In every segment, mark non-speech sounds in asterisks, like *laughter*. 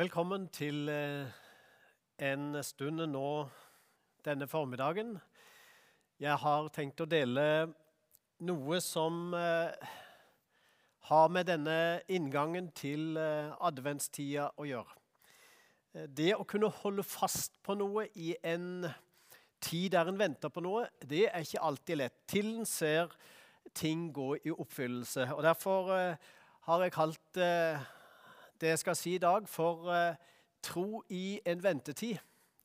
Velkommen til eh, en stund nå denne formiddagen. Jeg har tenkt å dele noe som eh, har med denne inngangen til eh, adventstida å gjøre. Det å kunne holde fast på noe i en tid der en venter på noe, det er ikke alltid lett. Til en ser ting gå i oppfyllelse. Og Derfor har jeg kalt det jeg skal si i dag, for uh, tro i en ventetid.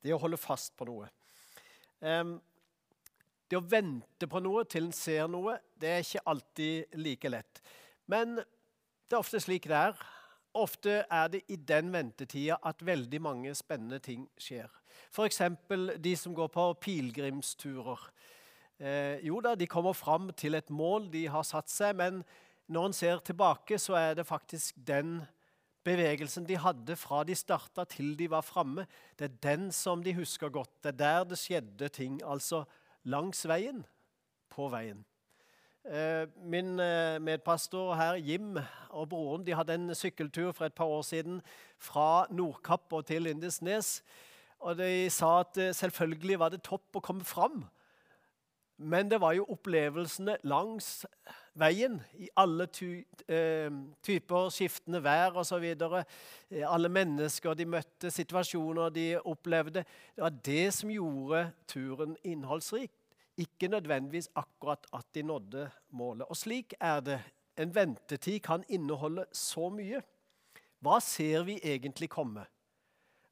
Det å holde fast på noe. Um, det å vente på noe til en ser noe, det er ikke alltid like lett. Men det er ofte slik det er. Ofte er det i den ventetida at veldig mange spennende ting skjer. F.eks. de som går på pilegrimsturer. Eh, jo da, de kommer fram til et mål de har satt seg, men når en ser tilbake, så er det faktisk den bevegelsen de hadde fra de starta til de var framme, det er den som de husker godt. Det er der det skjedde ting. Altså langs veien, på veien. Eh, min eh, medpastor her, Jim, og broren de hadde en sykkeltur for et par år siden fra Nordkapp og til Lindesnes. Og De sa at eh, selvfølgelig var det topp å komme fram, men det var jo opplevelsene langs veien i alle ty, eh, typer skiftende vær osv. Eh, alle mennesker de møtte, situasjoner de opplevde. Det var det som gjorde turen innholdsrik. Ikke nødvendigvis akkurat at de nådde målet. Og slik er det. En ventetid kan inneholde så mye. Hva ser vi egentlig komme?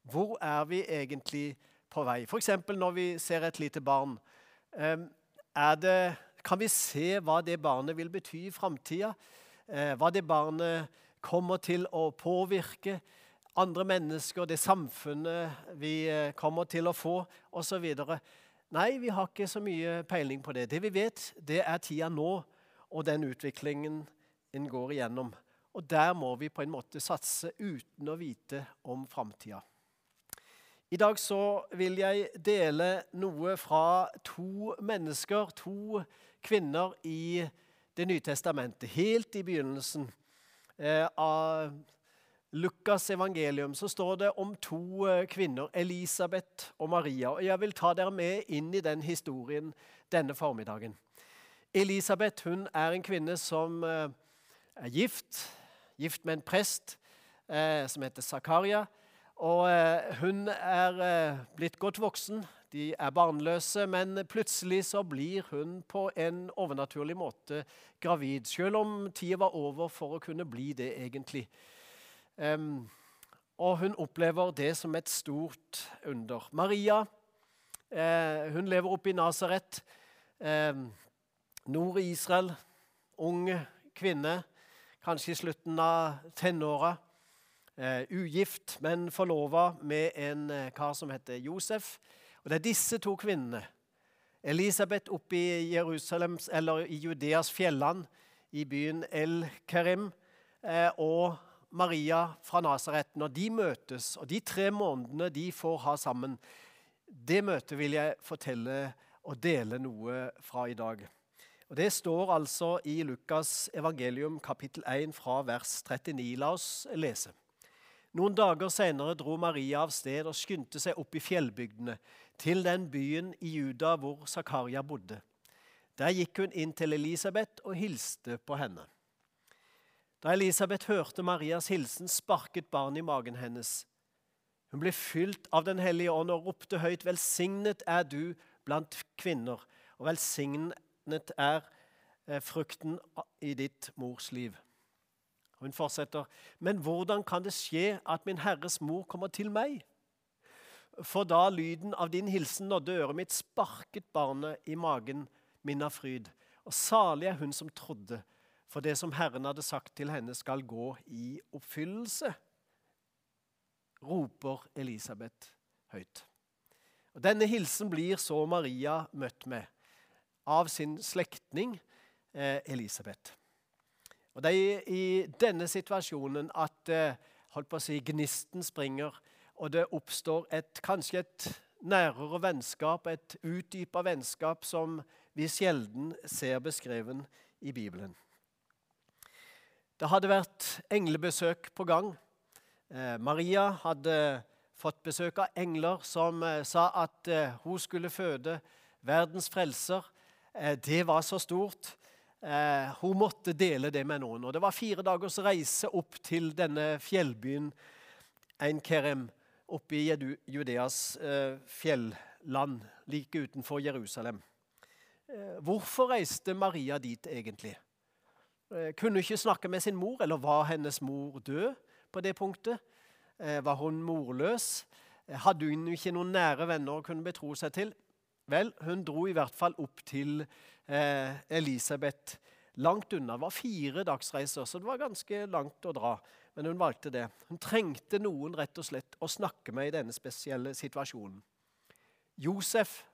Hvor er vi egentlig på vei? F.eks. når vi ser et lite barn. Eh, det kan vi se hva det barnet vil bety i framtida. Eh, hva det barnet kommer til å påvirke andre mennesker, det samfunnet vi eh, kommer til å få, osv. Nei, vi har ikke så mye peiling på det. Det vi vet, det er tida nå og den utviklingen en går igjennom. Og der må vi på en måte satse uten å vite om framtida. I dag så vil jeg dele noe fra to mennesker, to kvinner i Det nye testamentet. Helt i begynnelsen eh, av Lukas' evangelium så står det om to eh, kvinner, Elisabeth og Maria. og Jeg vil ta dere med inn i den historien denne formiddagen. Elisabeth hun er en kvinne som eh, er gift, gift med en prest som heter Zakaria. Og hun er blitt godt voksen. De er barnløse, men plutselig så blir hun på en overnaturlig måte gravid. Selv om tida var over for å kunne bli det, egentlig. Og hun opplever det som et stort under. Maria eh, hun lever oppe i Nasaret, eh, nord i Israel. Ung kvinne, kanskje i slutten av tenåra. Eh, ugift, men forlova med en eh, kar som heter Josef. Og Det er disse to kvinnene, Elisabeth oppe i Jerusalems, eller i Judeas fjellene, i byen El Kerim, eh, og Maria fra Nasaret, når de møtes, og de tre månedene de får ha sammen, det møtet vil jeg fortelle og dele noe fra i dag. Og Det står altså i Lukas evangelium kapittel 1 fra vers 39. La oss lese. Noen dager senere dro Maria av sted og skyndte seg opp i fjellbygdene, til den byen i Juda hvor Zakaria bodde. Der gikk hun inn til Elisabeth og hilste på henne. Da Elisabeth hørte Marias hilsen, sparket barnet i magen hennes. Hun ble fylt av Den hellige ånd og ropte høyt, 'Velsignet er du blant kvinner, og velsignet er eh, frukten i ditt mors liv.' Hun fortsetter, 'Men hvordan kan det skje at min Herres mor kommer til meg?' For da lyden av din hilsen nådde øret mitt, sparket barnet i magen min av fryd. Og salig er hun som trodde, for det som Herren hadde sagt til henne, skal gå i oppfyllelse, roper Elisabeth høyt. Og Denne hilsen blir så Maria møtt med av sin slektning eh, Elisabeth. Og Det er i denne situasjonen at eh, holdt på å si, gnisten springer, og det oppstår et, kanskje et nærere vennskap, et utdypa vennskap som vi sjelden ser beskreven i Bibelen. Det hadde vært englebesøk på gang. Eh, Maria hadde fått besøk av engler som eh, sa at hun skulle føde verdens frelser. Det var så stort. Eh, hun måtte dele det med noen. Og Det var fire dagers reise opp til denne fjellbyen Ein Kerem oppe i Judeas eh, fjelland like utenfor Jerusalem. Eh, hvorfor reiste Maria dit egentlig? Eh, kunne ikke snakke med sin mor, eller var hennes mor død på det punktet? Var hun morløs? Hadde hun ikke noen nære venner å kunne betro seg til? Vel, hun dro i hvert fall opp til Elisabeth langt unna. Det var fire dagsreiser, så det var ganske langt å dra. Men hun valgte det. Hun trengte noen rett og slett å snakke med i denne spesielle situasjonen. Josef,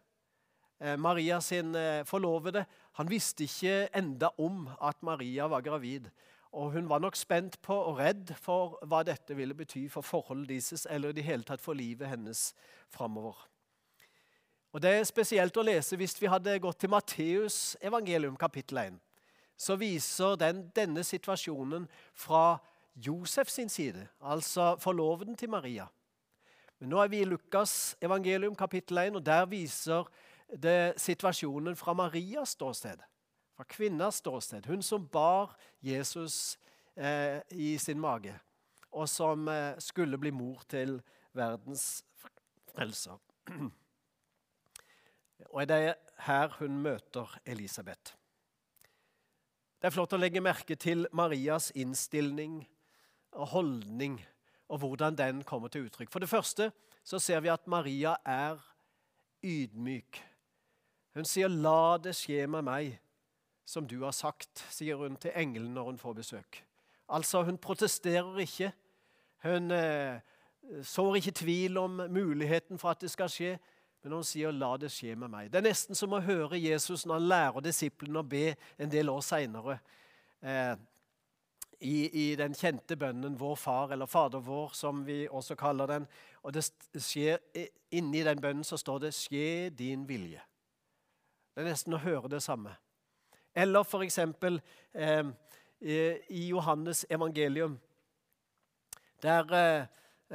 eh, Maria sin eh, forlovede, han visste ikke enda om at Maria var gravid. Og Hun var nok spent på og redd for hva dette ville bety for forholdet deres, eller i det hele tatt for livet hennes framover. Og Det er spesielt å lese hvis vi hadde gått til Matteus evangelium kapittel 1. Så viser den denne situasjonen fra Josef sin side, altså forloveden til Maria. Men nå er vi i Lukas evangelium kapittel 1, og der viser det situasjonen fra Marias ståsted. Fra kvinnas ståsted. Hun som bar Jesus eh, i sin mage, og som eh, skulle bli mor til verdens frelser. *clears throat* Og det er her hun møter Elisabeth. Det er flott å legge merke til Marias innstilling og holdning og hvordan den kommer til uttrykk. For det første så ser vi at Maria er ydmyk. Hun sier 'la det skje med meg', som du har sagt, sier hun til engelen når hun får besøk. Altså, hun protesterer ikke. Hun eh, sår ikke tvil om muligheten for at det skal skje, men hun sier 'la det skje med meg'. Det er nesten som å høre Jesus når han lærer disiplene å be en del år seinere. Eh, i, i, den kjente bønnen 'Vår Far', eller 'Fader vår', som vi også kaller den. Og det skjer, Inni den bønnen så står det 'Skje din vilje'. Det er nesten å høre det samme. Eller for eksempel eh, i Johannes evangelium, der eh,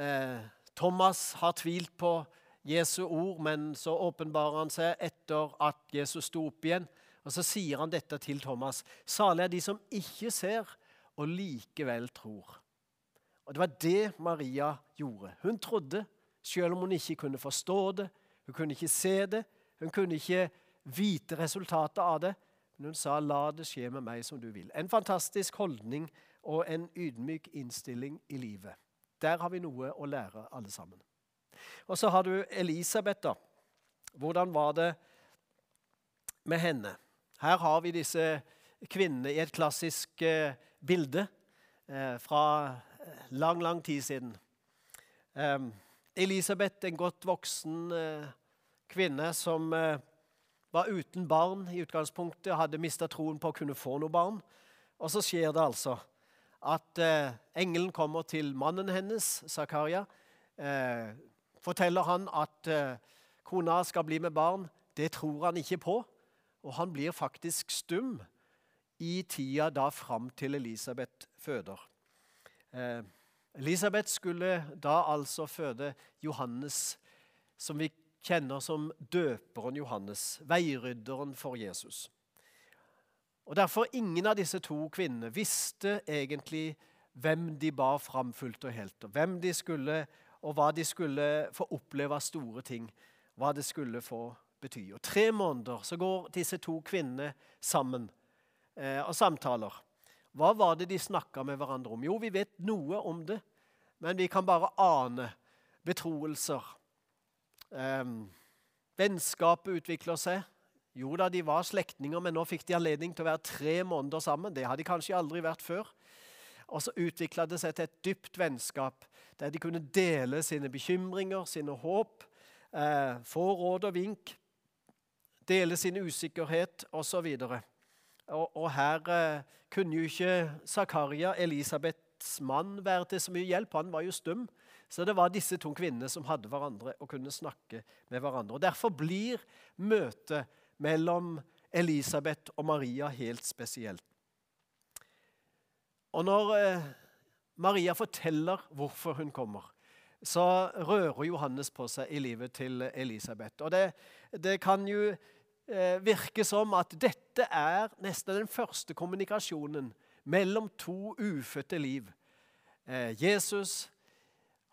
eh, Thomas har tvilt på Jesu ord, men så åpenbarer han seg etter at Jesus sto opp igjen. Og Så sier han dette til Thomas. Salig er de som ikke ser, og likevel tror. Og Det var det Maria gjorde. Hun trodde, selv om hun ikke kunne forstå det, hun kunne ikke se det, hun kunne ikke vite resultatet av det. Men hun sa 'la det skje med meg som du vil'. En fantastisk holdning og en ydmyk innstilling i livet. Der har vi noe å lære, alle sammen. Og så har du Elisabeth. da. Hvordan var det med henne? Her har vi disse kvinnene i et klassisk eh, bilde eh, fra eh, lang, lang tid siden. Elisabeth, en godt voksen eh, kvinne som var uten barn i utgangspunktet, hadde mista troen på å kunne få noe barn. Og så skjer det altså at engelen kommer til mannen hennes, Zakaria. Forteller han at kona skal bli med barn. Det tror han ikke på, og han blir faktisk stum i tida da fram til Elisabeth føder. Eh, Elisabeth skulle da altså føde Johannes, som vi kjenner som døperen Johannes, veirydderen for Jesus. Og Derfor ingen av disse to kvinnene visste egentlig hvem de bar fram fullt og helt, og hvem de skulle, og hva de skulle få oppleve av store ting, hva det skulle få bety. Og Tre måneder så går disse to kvinnene sammen eh, og samtaler. Hva var det de snakka med hverandre om? Jo, vi vet noe om det, men vi kan bare ane betroelser. Eh, vennskapet utvikler seg. Jo da, de var slektninger, men nå fikk de anledning til å være tre måneder sammen. Det hadde de kanskje aldri vært før. Og så utvikla det seg til et dypt vennskap, der de kunne dele sine bekymringer, sine håp, eh, få råd og vink, dele sin usikkerhet osv. Og, og her eh, kunne jo ikke Zakaria, Elisabeths mann, være til så mye hjelp. Han var jo stum. Så det var disse to kvinnene som hadde hverandre og kunne snakke med hverandre. Og Derfor blir møtet mellom Elisabeth og Maria helt spesielt. Og når eh, Maria forteller hvorfor hun kommer, så rører Johannes på seg i livet til Elisabeth. Og det, det kan jo eh, virke som at dette er nesten den første kommunikasjonen mellom to ufødte liv. Eh, Jesus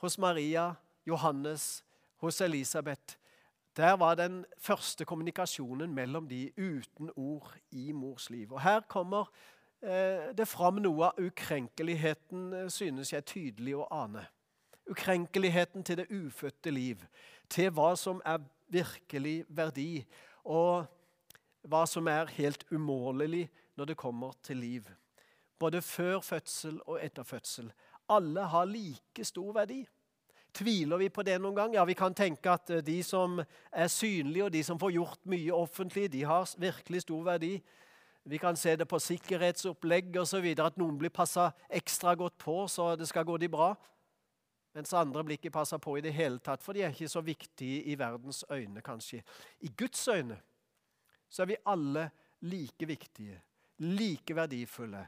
hos Maria, Johannes hos Elisabeth. Der var den første kommunikasjonen mellom de uten ord i mors liv. Og Her kommer det fram noe av ukrenkeligheten, eh, synes jeg tydelig å ane. Ukrenkeligheten til det ufødte liv, til hva som er virkelig verdi, og hva som er helt umålelig når det kommer til liv. Både før fødsel og etter fødsel. Alle har like stor verdi. Tviler vi på det noen gang? Ja, Vi kan tenke at eh, de som er synlige, og de som får gjort mye offentlig, de har virkelig stor verdi. Vi kan se det på sikkerhetsopplegg osv. At noen blir passa ekstra godt på så det skal gå de bra. Mens andre blir ikke passa på i det hele tatt, for de er ikke så viktige i verdens øyne, kanskje. I Guds øyne så er vi alle like viktige, like verdifulle.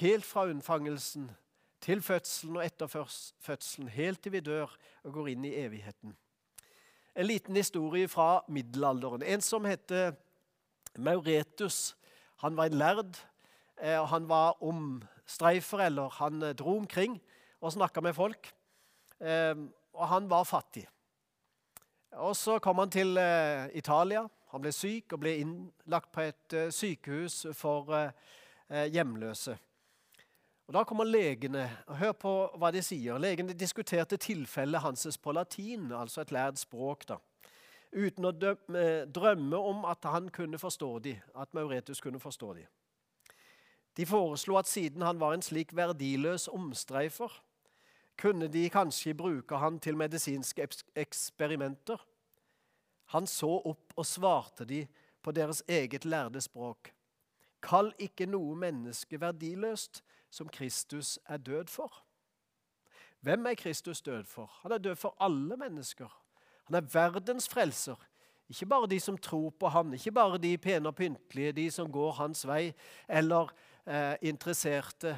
Helt fra unnfangelsen til fødselen og etter fødselen, helt til vi dør og går inn i evigheten. En liten historie fra middelalderen. En som heter Mauretus. Han var en lærd. Eh, og Han var omstreifer, eller han eh, dro omkring og snakka med folk. Eh, og han var fattig. Og Så kom han til Italia. Han ble syk og ble innlagt på et sykehus for hjemløse. Og Da kommer legene. og Hør på hva de sier. Legene diskuterte tilfellet hans på latin, altså et lært språk, da. Uten å drømme om at han kunne forstå de, at Mauretus kunne forstå dem. De foreslo at siden han var en slik verdiløs omstreifer, kunne de kanskje bruke han til medisinske eksperimenter. Han så opp og svarte de på deres eget lærde språk. Kall ikke noe menneske verdiløst, som Kristus er død for. Hvem er Kristus død for? Han er død for alle mennesker. Han er verdens frelser. Ikke bare de som tror på han, ikke bare de pene og pyntelige, de som går hans vei, eller eh, interesserte,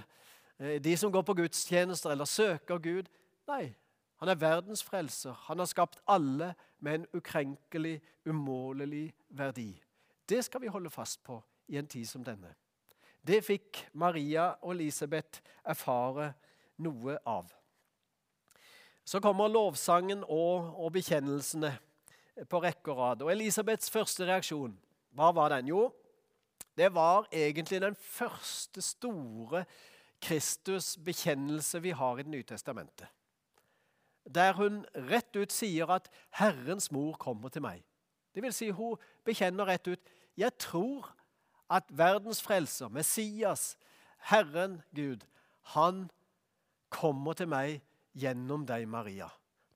eh, de som går på gudstjenester eller søker Gud. Nei, han er verdens frelser. Han har skapt alle med en ukrenkelig, umålelig verdi. Det skal vi holde fast på i en tid som denne. Det fikk Maria og Elisabeth erfare noe av. Så kommer lovsangen og, og bekjennelsene på rekke og rad. Og Elisabeths første reaksjon, hva var den? Jo, det var egentlig den første store Kristus-bekjennelse vi har i Det nye testamentet. Der hun rett ut sier at 'Herrens mor kommer til meg'. Det vil si, hun bekjenner rett ut 'Jeg tror at verdens frelser, Messias, Herren Gud, han kommer til meg gjennom deg, Maria.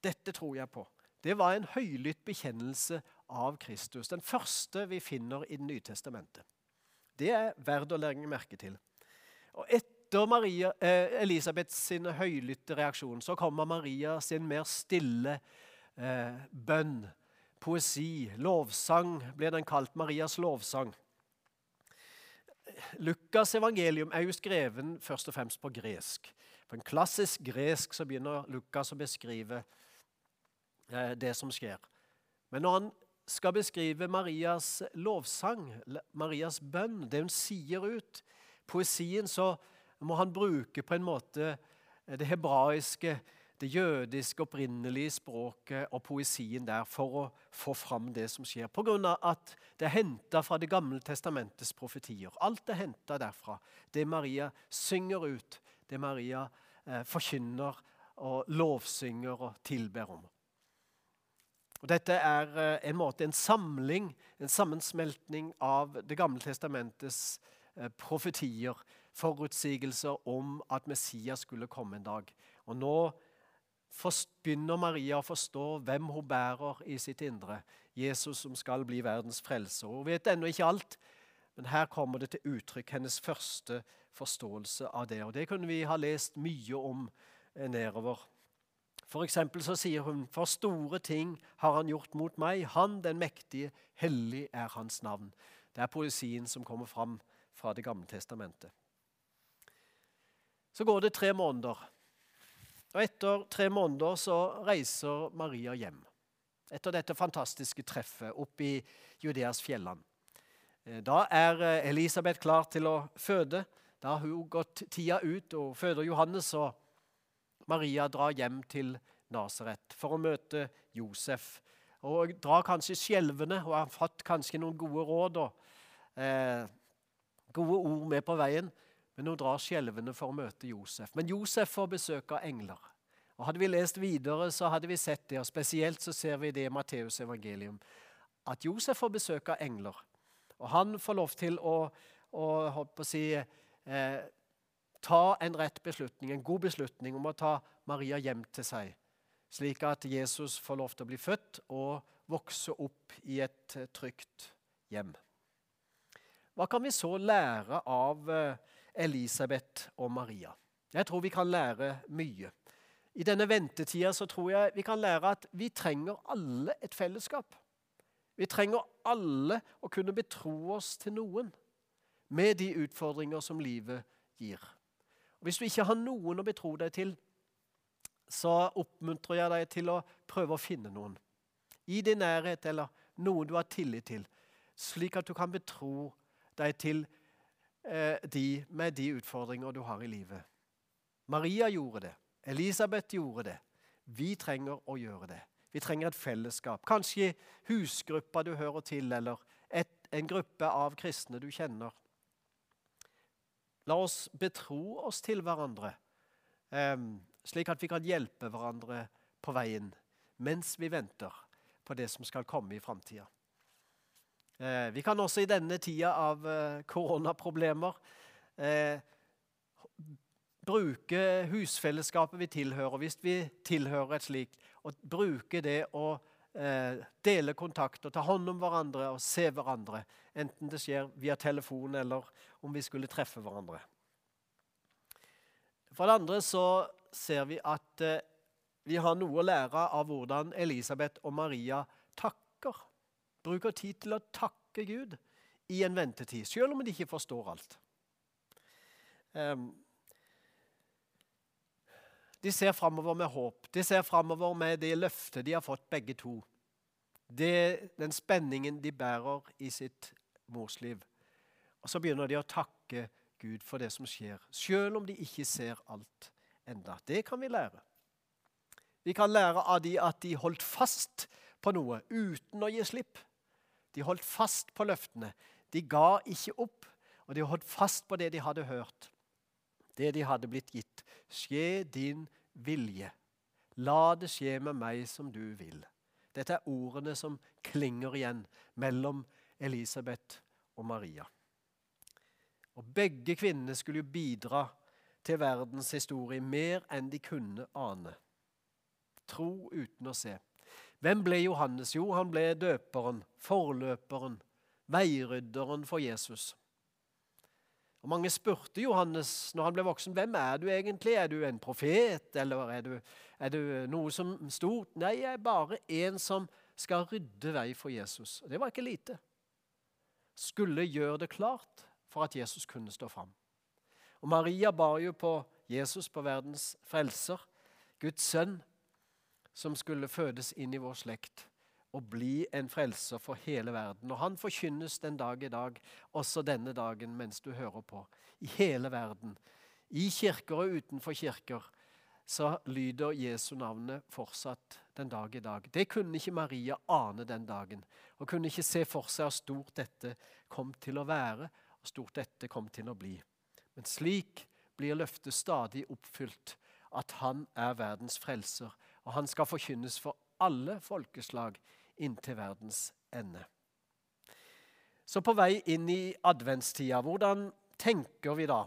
Dette tror jeg på. Det var en høylytt bekjennelse av Kristus. Den første vi finner i Det nye testamentet. Det er verdt å legge merke til. Og Etter Maria, eh, Elisabeths sin høylytte reaksjon så kommer Maria sin mer stille eh, bønn, poesi, lovsang blir den kalt. Marias lovsang. Lukas' evangelium er jo skreven først og fremst på gresk. På en klassisk gresk så begynner Lukas å beskrive eh, det som skjer. Men når han skal beskrive Marias lovsang, Marias bønn, det hun sier ut, poesien, så må han bruke på en måte det hebraiske det jødiske opprinnelige språket og poesien der for å få fram det som skjer. Pga. at det er henta fra Det gamle testamentets profetier. Alt er henta derfra. Det Maria synger ut, det Maria eh, forkynner og lovsynger og tilber om. Og dette er eh, en måte en samling, en sammensmeltning av Det gamle testamentets eh, profetier, forutsigelser om at Messias skulle komme en dag. Og nå begynner Maria å forstå hvem hun bærer i sitt indre. Jesus som skal bli verdens frelser. Hun vet ennå ikke alt, men her kommer det til uttrykk hennes første forståelse av det. Og Det kunne vi ha lest mye om eh, nedover. For så sier hun, for store ting har han gjort mot meg. Han den mektige, hellig er hans navn. Det er poesien som kommer fram fra Det gamle testamentet. Så går det tre måneder. Og etter tre måneder så reiser Maria hjem. Etter dette fantastiske treffet opp i Judeas fjelland. Eh, da er eh, Elisabeth klar til å føde. Da har hun gått tida ut og føder Johannes, og Maria drar hjem til Nasaret for å møte Josef. Og drar kanskje skjelvende og har fått kanskje noen gode råd og eh, gode ord med på veien. Men hun drar skjelvende for å møte Josef. Men Josef får besøk av engler. Og Hadde vi lest videre, så hadde vi sett det, og spesielt så ser vi det i Matteus evangelium, at Josef får besøk av engler. Og han får lov til å, å, å si, eh, ta en rett beslutning, en god beslutning om å ta Maria hjem til seg, slik at Jesus får lov til å bli født og vokse opp i et eh, trygt hjem. Hva kan vi så lære av eh, Elisabeth og Maria? Jeg tror vi kan lære mye. I denne ventetida så tror jeg vi kan lære at vi trenger alle et fellesskap. Vi trenger alle å kunne betro oss til noen med de utfordringer som livet gir. Og hvis du ikke har noen å betro deg til, så oppmuntrer jeg deg til å prøve å finne noen i din nærhet eller noen du har tillit til, slik at du kan betro deg til eh, de med de utfordringer du har i livet. Maria gjorde det. Elisabeth gjorde det. Vi trenger å gjøre det. Vi trenger et fellesskap. Kanskje husgruppa du hører til, eller et, en gruppe av kristne du kjenner. La oss betro oss til hverandre, eh, slik at vi kan hjelpe hverandre på veien mens vi venter på det som skal komme i framtida. Eh, vi kan også i denne tida av eh, koronaproblemer eh, bruke husfellesskapet vi tilhører, hvis vi tilhører et slikt, og bruke det å eh, dele kontakt og ta hånd om hverandre og se hverandre. Enten det skjer via telefon eller om vi skulle treffe hverandre. For det andre så ser vi at eh, vi har noe å lære av hvordan Elisabeth og Maria takker. Bruker tid til å takke Gud i en ventetid, selv om de ikke forstår alt. Um, de ser framover med håp. De ser framover med det løftet de har fått, begge to. Det, den spenningen de bærer i sitt morsliv. Og så begynner de å takke Gud for det som skjer, selv om de ikke ser alt enda. Det kan vi lære. Vi kan lære av de at de holdt fast på noe uten å gi slipp. De holdt fast på løftene. De ga ikke opp, og de holdt fast på det de hadde hørt det de hadde blitt gitt. Skje din vilje. La det skje med meg som du vil. Dette er ordene som klinger igjen mellom Elisabeth og Maria. Og Begge kvinnene skulle jo bidra til verdens historie mer enn de kunne ane. Tro uten å se. Hvem ble Johannes? Jo, han ble døperen, forløperen, veirydderen for Jesus. Og Mange spurte Johannes når han ble voksen hvem er du egentlig. Er du en profet, eller er du, er du noe som stort? Nei, jeg er bare en som skal rydde vei for Jesus. Og Det var ikke lite. Skulle gjøre det klart for at Jesus kunne stå fram. Og Maria bar jo på Jesus, på verdens frelser, Guds sønn, som skulle fødes inn i vår slekt og bli en frelser for hele verden. Og han forkynnes den dag i dag, også denne dagen mens du hører på. I hele verden. I kirker og utenfor kirker så lyder Jesu navnet fortsatt den dag i dag. Det kunne ikke Maria ane den dagen. Og kunne ikke se for seg hvor stort dette kom til å være, og stort dette kom til å bli. Men slik blir løftet stadig oppfylt, at han er verdens frelser, og han skal forkynnes for alle folkeslag inntil verdens ende. Så på vei inn i adventstida, hvordan tenker vi da?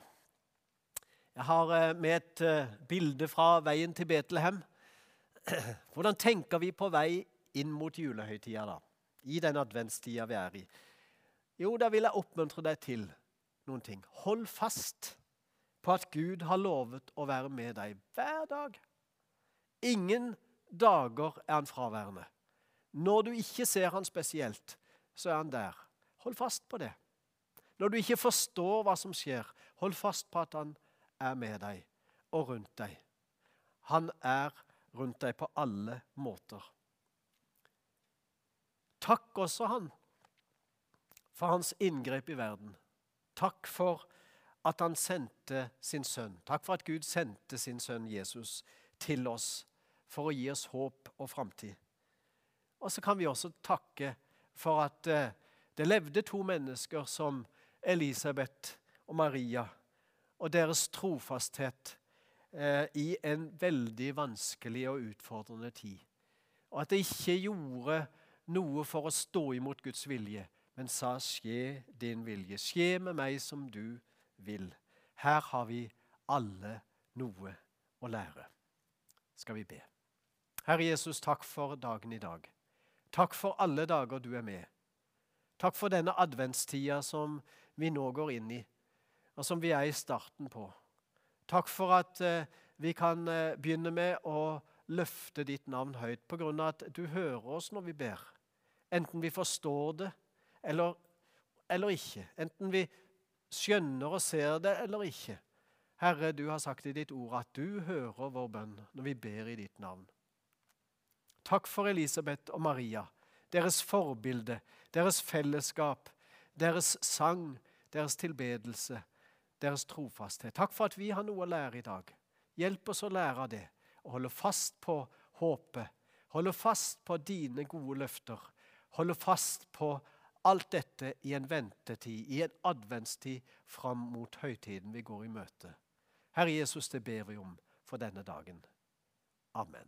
Jeg har eh, med et eh, bilde fra veien til Betlehem. *clears throat* Hvordan tenker vi på vei inn mot julehøytida, da? I den adventstida vi er i? Jo, da vil jeg oppmuntre deg til noen ting. Hold fast på at Gud har lovet å være med deg hver dag. Ingen dager er han fraværende. Når du ikke ser han spesielt, så er han der. Hold fast på det. Når du ikke forstår hva som skjer, hold fast på at han er med deg. og rundt deg. Han er rundt deg på alle måter. Takk også han for hans inngrep i verden. Takk for at han sendte sin sønn. Takk for at Gud sendte sin sønn Jesus til oss for å gi oss håp og framtid. Og så kan vi også takke for at eh, det levde to mennesker som Elisabeth og Maria, og deres trofasthet eh, i en veldig vanskelig og utfordrende tid. Og at det ikke gjorde noe for å stå imot Guds vilje, men sa 'skje din vilje'. Skje med meg som du vil. Her har vi alle noe å lære. Skal vi be. Herre Jesus, takk for dagen i dag. Takk for alle dager du er med. Takk for denne adventstida som vi nå går inn i, og som vi er i starten på. Takk for at eh, vi kan eh, begynne med å løfte ditt navn høyt på grunn av at du hører oss når vi ber. Enten vi forstår det eller, eller ikke. Enten vi skjønner og ser det eller ikke. Herre, du har sagt i ditt ord at du hører vår bønn når vi ber i ditt navn. Takk for Elisabeth og Maria, deres forbilde, deres fellesskap, deres sang, deres tilbedelse, deres trofasthet. Takk for at vi har noe å lære i dag. Hjelp oss å lære av det og holde fast på håpet. Holde fast på dine gode løfter. Holde fast på alt dette i en ventetid, i en adventstid fram mot høytiden vi går i møte. Herre Jesus, det ber vi om for denne dagen. Amen.